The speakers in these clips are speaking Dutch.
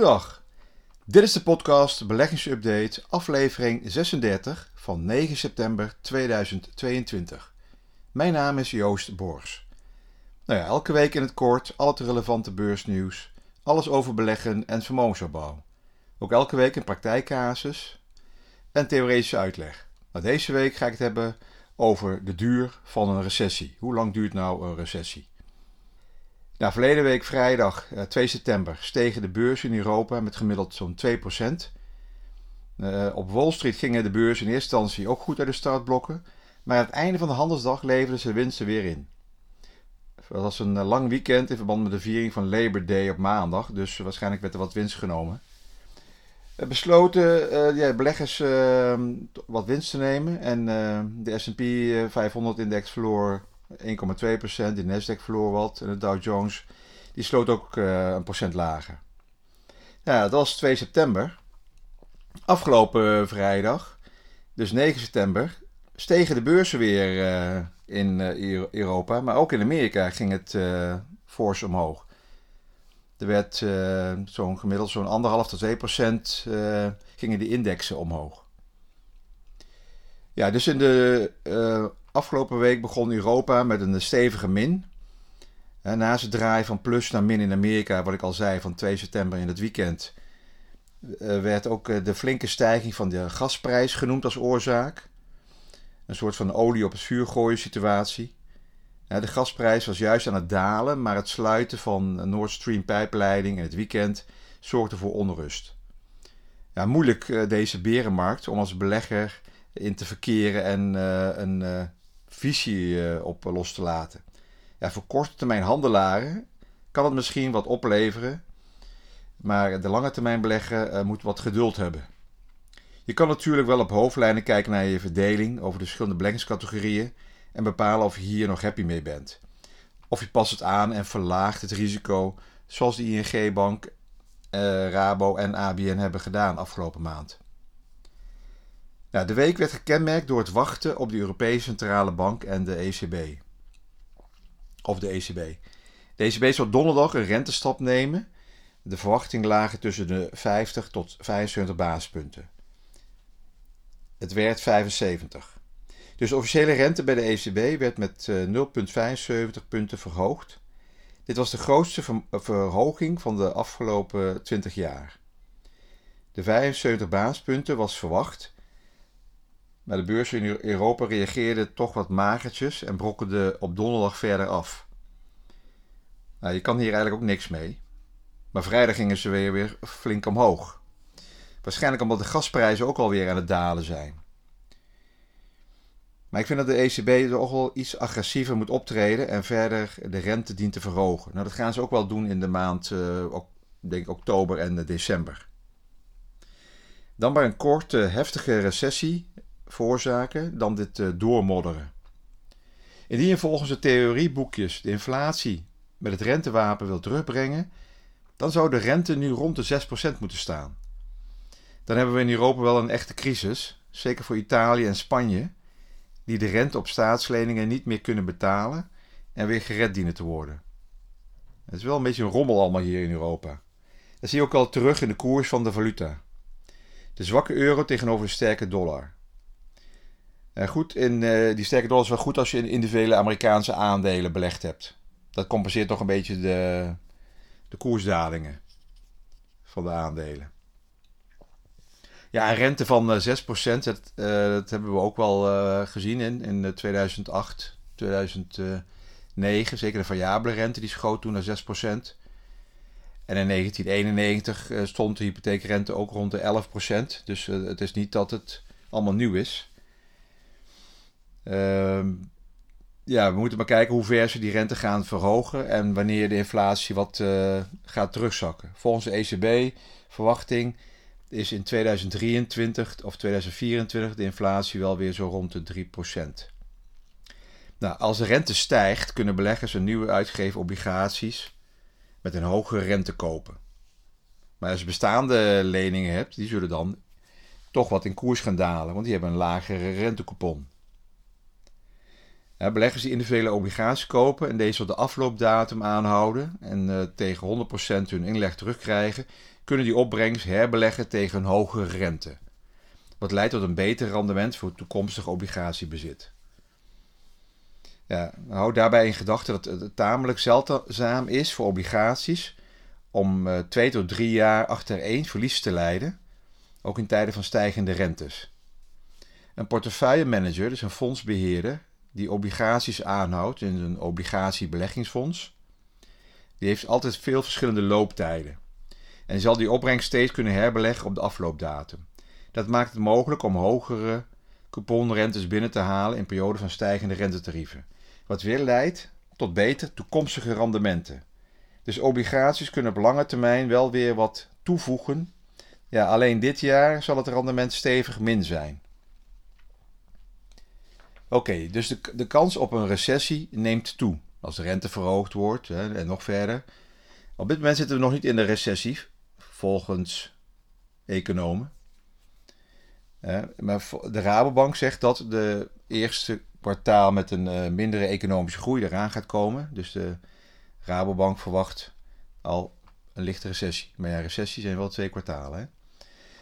Goedendag. Dit is de podcast Beleggingsupdate, aflevering 36 van 9 september 2022. Mijn naam is Joost Bors. Nou ja, elke week in het kort al het relevante beursnieuws, alles over beleggen en vermogensopbouw. Ook elke week een praktijkcasus en theoretische uitleg. Maar deze week ga ik het hebben over de duur van een recessie. Hoe lang duurt nou een recessie? Nou, verleden week vrijdag 2 eh, september stegen de beurzen in Europa met gemiddeld zo'n 2%. Uh, eh, op Wall Street gingen de beurzen in eerste instantie ook goed uit de startblokken, maar aan het einde van de handelsdag leverden ze winsten weer in. Het was een eh, lang weekend in verband met de viering van Labor Day op maandag, dus waarschijnlijk werd er wat winst genomen. Besloten uh, ja, beleggers wat winst te nemen en de S&P 500 index verloor 1,2%. De Nasdaq verloor wat. En de Dow Jones die sloot ook uh, een procent lager. Ja, dat was 2 september. Afgelopen vrijdag, dus 9 september, stegen de beurzen weer uh, in uh, Europa. Maar ook in Amerika ging het fors omhoog. Er werd zo'n gemiddeld zo'n anderhalf tot 2 procent gingen de indexen omhoog. Ja, dus in de Afgelopen week begon Europa met een stevige min. naast het draaien van plus naar min in Amerika, wat ik al zei, van 2 september in het weekend, eh, werd ook eh, de flinke stijging van de gasprijs genoemd als oorzaak. Een soort van olie op het vuur gooien situatie. De gasprijs was juist aan het dalen, maar het sluiten van Nord Stream pijpleiding in het weekend zorgde voor onrust. Ja, moeilijk eh, deze berenmarkt om als belegger in te verkeren en een visie eh, op los te laten. Ja, voor korte termijn handelaren kan het misschien wat opleveren, maar de lange termijn belegger uh, moet wat geduld hebben. Je kan natuurlijk wel op hoofdlijnen kijken naar je verdeling over de verschillende beleggingscategorieën en bepalen of je hier nog happy mee bent. Of je past het aan en verlaagt het risico, zoals de ING-bank, eh, Rabo en ABN hebben gedaan afgelopen maand. Nou, de week werd gekenmerkt door het wachten op de Europese Centrale Bank en de ECB. Of de ECB. De ECB zou donderdag een rentestap nemen. De verwachtingen lagen tussen de 50 tot 75 basispunten. Het werd 75. Dus de officiële rente bij de ECB werd met 0,75 eh, punten verhoogd. Dit was de grootste verhoging van de afgelopen 20 jaar. De 75 basispunten was verwacht maar de beurzen in Europa reageerden toch wat magertjes en brokkenden op donderdag verder af. Nou, je kan hier eigenlijk ook niks mee. Maar vrijdag gingen ze weer, weer flink omhoog. Waarschijnlijk omdat de gasprijzen ook alweer aan het dalen zijn. Maar ik vind dat de ECB toch wel iets agressiever moet optreden en verder de rente dient te verhogen. Nou, dat gaan ze ook wel doen in de maand, uh, denk oktober en december. Dan maar een korte, heftige recessie veroorzaken dan dit uh, doormodderen. Indien je volgens de theorieboekjes de inflatie met het rentewapen wil terugbrengen, dan zou de rente nu rond de 6% moeten staan. Dan hebben we in Europa wel een echte crisis, zeker voor Italië en Spanje, die de rente op staatsleningen niet meer kunnen betalen en weer gered dienen te worden. Het is wel een beetje een rommel allemaal hier in Europa. Dat zie je ook al terug in de koers van de valuta. De zwakke euro tegenover de sterke dollar. Uh, goed, in, uh, die sterke dollar is wel goed als je in individuele Amerikaanse aandelen belegd hebt. Dat compenseert toch een beetje de, de koersdalingen van de aandelen. Ja, een rente van uh, 6%, dat, dat hebben we ook wel gezien in, in 2008, 2009. Zeker de variabele rente, die schoot toen naar 6%. En in 1991 stond de hypotheekrente ook rond de 11%. Dus het is niet dat het allemaal nieuw is. Ehm, ja, we moeten maar kijken hoe ver ze die rente gaan verhogen en wanneer de inflatie wat uh, gaat terugzakken. Volgens de ECB verwachting is in 2023 of 2024 de inflatie wel weer zo rond de 3%. Nou, als de rente stijgt, kunnen beleggers een nieuwe uitgeven obligaties met een hogere rente kopen. Maar als je bestaande leningen hebt, die zullen dan toch wat in koers gaan dalen, want die hebben een lagere rentecoupon. Beleggers die individuele obligaties kopen en deze op de afloopdatum aanhouden en uh, tegen 100% hun inleg terugkrijgen, kunnen die opbrengst herbeleggen tegen een hogere rente. Wat leidt tot een beter rendement voor toekomstig obligatiebezit. Ja, houd daarbij in gedachten dat het tamelijk zeldzaam is voor obligaties om uh, twee tot drie jaar achtereen verlies te leiden, ook in tijden van stijgende rentes. Een portefeuillemanager, dus een fondsbeheerder, die obligaties aanhoudt in een obligatiebeleggingsfonds, die heeft altijd veel verschillende looptijden. En zal die opbrengst steeds kunnen herbeleggen op de afloopdatum. Dat maakt het mogelijk om hogere couponrentes binnen te halen in perioden van stijgende rentetarieven. Wat weer leidt tot beter toekomstige rendementen. Dus obligaties kunnen op lange termijn wel weer wat toevoegen. Ja, alleen dit jaar zal het rendement stevig min zijn. Oké, dus de, de kans op een recessie neemt toe als de rente verhoogd wordt hè, en nog verder. Op dit moment zitten we nog niet in de recessie, volgens economen. maar de Rabobank zegt dat de eerste kwartaal met een uh, mindere economische groei eraan gaat komen. Dus de Rabobank verwacht al een lichte recessie. Maar ja, recessie zijn wel twee kwartalen. Hè?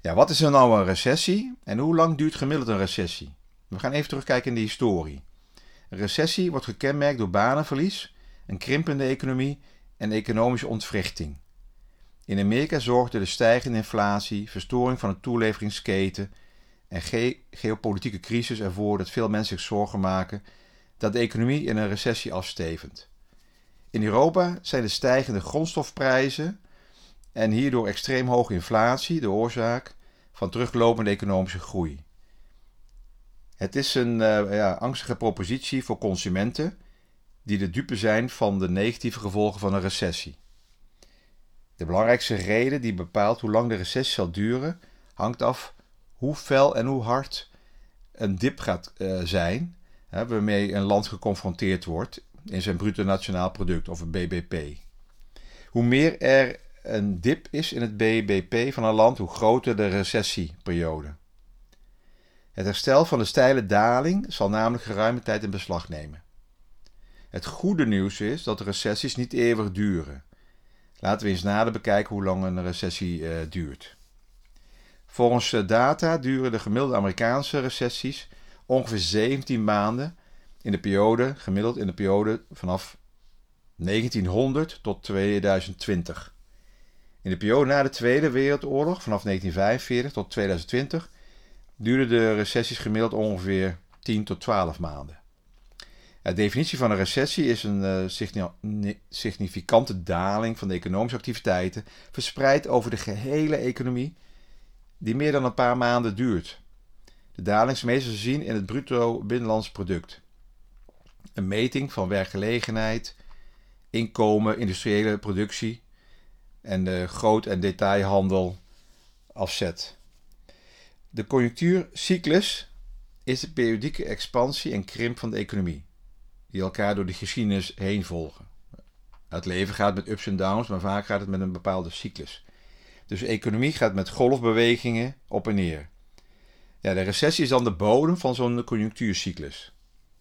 Ja, wat is er nou een recessie en hoe lang duurt gemiddeld een recessie? We gaan even terugkijken in de historie. Een recessie wordt gekenmerkt door banenverlies, een krimpende economie en economische ontwrichting. In Amerika zorgde de stijgende inflatie, verstoring van de toeleveringsketen en ge geopolitieke crisis ervoor dat veel mensen zich zorgen maken dat de economie in een recessie afstevend. In Europa zijn de stijgende grondstofprijzen en hierdoor extreem hoge inflatie de oorzaak van teruglopende economische groei. Het is een uh, ja, angstige propositie voor consumenten die de dupe zijn van de negatieve gevolgen van een recessie. De belangrijkste reden die bepaalt hoe lang de recessie zal duren, hangt af hoe fel en hoe hard een dip gaat uh, zijn, hè, waarmee een land geconfronteerd wordt in zijn bruto nationaal product of een BBP. Hoe meer er een dip is in het BBP van een land, hoe groter de recessieperiode. Het herstel van de steile daling zal namelijk geruime tijd in beslag nemen. Het goede nieuws is dat de recessies niet eeuwig duren. Laten we eens nader bekijken hoe lang een recessie uh, duurt. Volgens data duren de gemiddelde Amerikaanse recessies ongeveer 17 maanden in de periode, gemiddeld in de periode vanaf 1900 tot 2020. In de periode na de Tweede Wereldoorlog, vanaf 1945 tot 2020, duurden de recessies gemiddeld ongeveer 10 tot 12 maanden. De definitie van een recessie is een uh, significante daling van de economische activiteiten, verspreid over de gehele economie, die meer dan een paar maanden duurt. De daling is meestal te zien in het bruto binnenlands product. Een meting van werkgelegenheid, inkomen, industriële productie en de groot- en detailhandel afzet. De conjunctuurcyclus is de periodieke expansie en krimp van de economie, die elkaar door de geschiedenis heen volgen. Het leven gaat met ups en downs, maar vaak gaat het met een bepaalde cyclus. Dus de economie gaat met golfbewegingen op en neer. Ja, de recessie is dan de bodem van zo'n conjunctuurcyclus.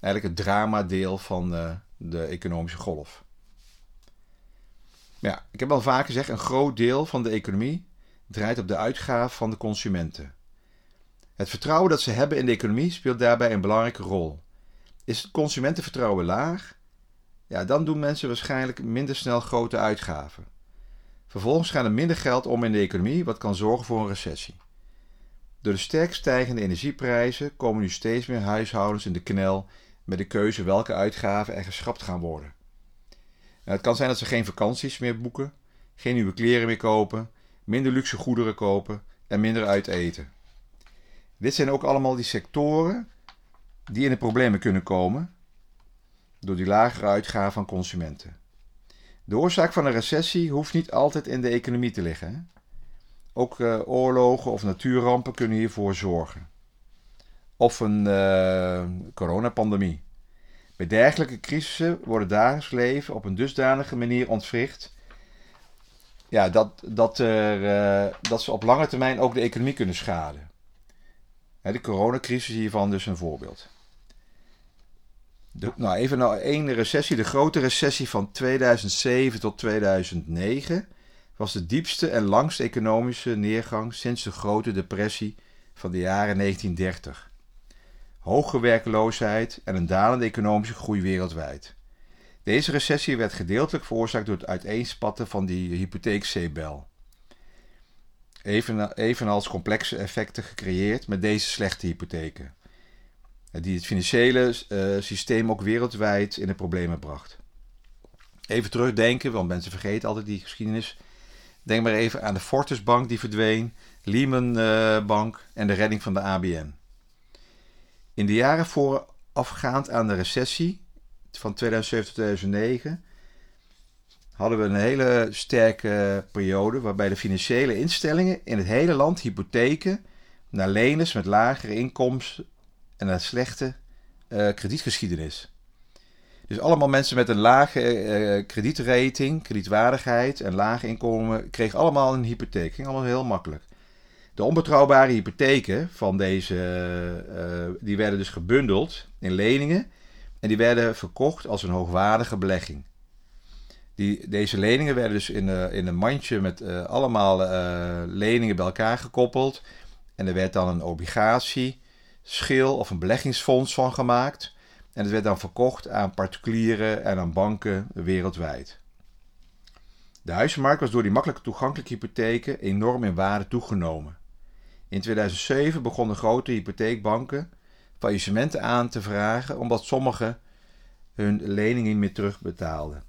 Eigenlijk het dramadeel van uh, de economische golf. Ja, ik heb al vaker gezegd, een groot deel van de economie draait op de uitgaven van de consumenten. Het vertrouwen dat ze hebben in de economie speelt daarbij een belangrijke rol. Is het consumentenvertrouwen laag? Ja, dan doen mensen waarschijnlijk minder snel grote uitgaven. Vervolgens gaat er minder geld om in de economie, wat kan zorgen voor een recessie. Door de sterk stijgende energieprijzen komen nu steeds meer huishoudens in de knel met de keuze welke uitgaven er geschrapt gaan worden. Nou, het kan zijn dat ze geen vakanties meer boeken, geen nieuwe kleren meer kopen, minder luxe goederen kopen en minder uit eten. Dit zijn ook allemaal die sectoren die in de problemen kunnen komen door die lagere uitgaven van consumenten. De oorzaak van een recessie hoeft niet altijd in de economie te liggen. Ook uh, oorlogen of natuurrampen kunnen hiervoor zorgen. Of een uh, coronapandemie. Bij dergelijke crisissen wordt het dagelijks leven op een dusdanige manier ontwricht ja, dat, dat, er, uh, dat ze op lange termijn ook de economie kunnen schaden. De coronacrisis hiervan dus een voorbeeld. De, nou, even nou één recessie. De grote recessie van 2007 tot 2009 was de diepste en langste economische neergang sinds de grote depressie van de jaren 1930. Hoge werkloosheid en een dalende economische groei wereldwijd. Deze recessie werd gedeeltelijk veroorzaakt door het uiteenspatten van die hypotheekzeebel. Even, evenals complexe effecten gecreëerd met deze slechte hypotheken, die het financiële uh, systeem ook wereldwijd in de problemen bracht. Even terugdenken, want mensen vergeten altijd die geschiedenis. Denk maar even aan de Fortis Bank die verdween, Lehman uh, Bank en de redding van de ABN. In de jaren voorafgaand aan de recessie van 2007 tot 2009 hadden we een hele sterke periode waarbij de financiële instellingen in het hele land hypotheken naar leners met lagere inkomsten en een slechte uh, kredietgeschiedenis. Dus allemaal mensen met een lage uh, kredietrating, kredietwaardigheid en laag inkomen kregen allemaal een hypotheek. Ging allemaal heel makkelijk. De onbetrouwbare hypotheken van deze, uh, die werden dus gebundeld in leningen en die werden verkocht als een hoogwaardige belegging. Die, deze leningen werden dus in, uh, in een mandje met uh, allemaal uh, leningen bij elkaar gekoppeld. En er werd dan een obligatie, schil of een beleggingsfonds van gemaakt. En het werd dan verkocht aan particulieren en aan banken wereldwijd. De huizenmarkt was door die makkelijk toegankelijke hypotheken enorm in waarde toegenomen. In 2007 begonnen grote hypotheekbanken faillissementen aan te vragen omdat sommigen hun leningen niet meer terugbetaalden.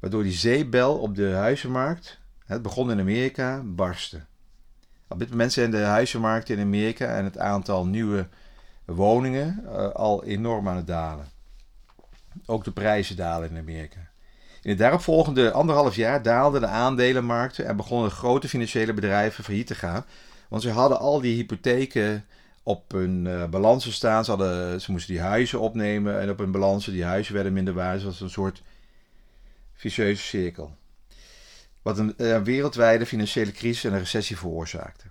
Waardoor die zeebel op de huizenmarkt, het begon in Amerika, barstte. Op dit moment zijn de huizenmarkten in Amerika en het aantal nieuwe woningen uh, al enorm aan het dalen. Ook de prijzen dalen in Amerika. In het daaropvolgende anderhalf jaar daalden de aandelenmarkten en begonnen grote financiële bedrijven failliet te gaan. Want ze hadden al die hypotheken op hun uh, balansen staan. Ze, ze moesten die huizen opnemen en op hun balansen, die huizen werden minder waard. Dat was een soort vicieuze cirkel. Wat een, eh, wereldwijde financiële crisis en een recessie veroorzaakte.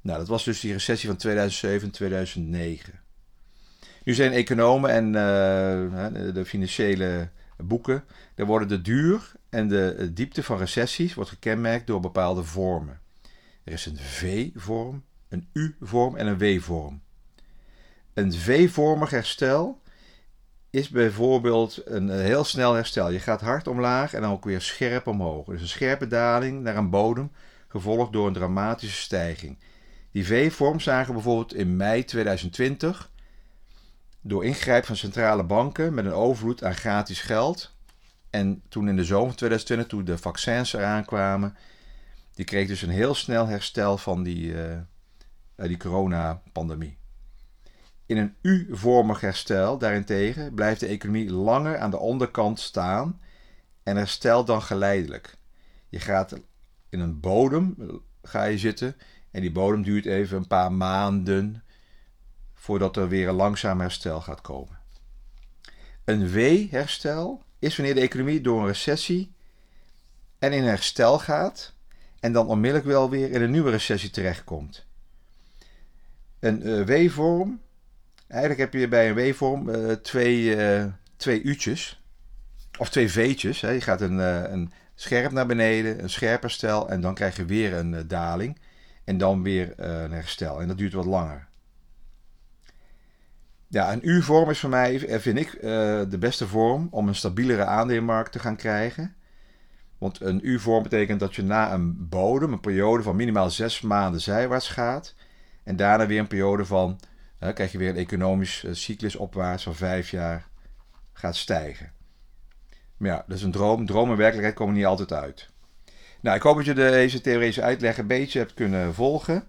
Nou, dat was dus die recessie van 2007 2009. Nu zijn economen en uh, de financiële boeken, daar worden de duur en de diepte van recessies wordt gekenmerkt door bepaalde vormen. Er is een V-vorm, een U-vorm en een W-vorm. Een V-vormig herstel is bijvoorbeeld een heel snel herstel. Je gaat hard omlaag en dan ook weer scherp omhoog. Dus een scherpe daling naar een bodem, gevolgd door een dramatische stijging. Die V-vorm zagen bijvoorbeeld in mei 2020 door ingrijp van centrale banken met een overvloed aan gratis geld. En toen in de zomer van 2020, toen de vaccins eraan kwamen, die kreeg dus een heel snel herstel van die, uh, die coronapandemie. In een U-vormig herstel daarentegen blijft de economie langer aan de onderkant staan en herstelt dan geleidelijk. Je gaat in een bodem ga je zitten en die bodem duurt even een paar maanden voordat er weer een langzaam herstel gaat komen. Een W-herstel is wanneer de economie door een recessie en in herstel gaat en dan onmiddellijk wel weer in een nieuwe recessie terechtkomt. Een uh, W-vorm Eigenlijk heb je bij een W-vorm uh, twee, uh, twee U'tjes. Of twee V'tjes. Hè. Je gaat een, uh, een scherp naar beneden, een scherp herstel. En dan krijg je weer een daling. En dan weer een herstel. En dat duurt wat langer. Ja, een U-vorm is voor mij, vind ik, de beste vorm om een stabielere aandelenmarkt te gaan krijgen. Want een U-vorm betekent dat je na een bodem, een periode van minimaal zes maanden zijwaarts gaat. En daarna weer een periode van dan krijg je weer een economisch eh, cyclus opwaarts van vijf jaar gaat stijgen. Maar ja, dat is een droom. Droom en werkelijkheid komen niet altijd uit. Nou, ik hoop dat je deze theoretische uitleg een beetje hebt kunnen volgen.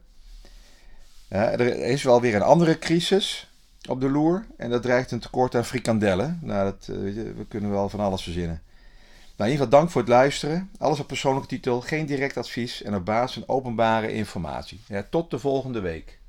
er is wel weer een andere crisis op de loer. En dat dreigt een tekort aan frikandellen. Nou, dat, eh, we kunnen wel van alles verzinnen. Nou, in ieder geval dank voor het luisteren. Alles op persoonlijke titel, geen direct advies en op basis van openbare informatie. Tot de volgende week.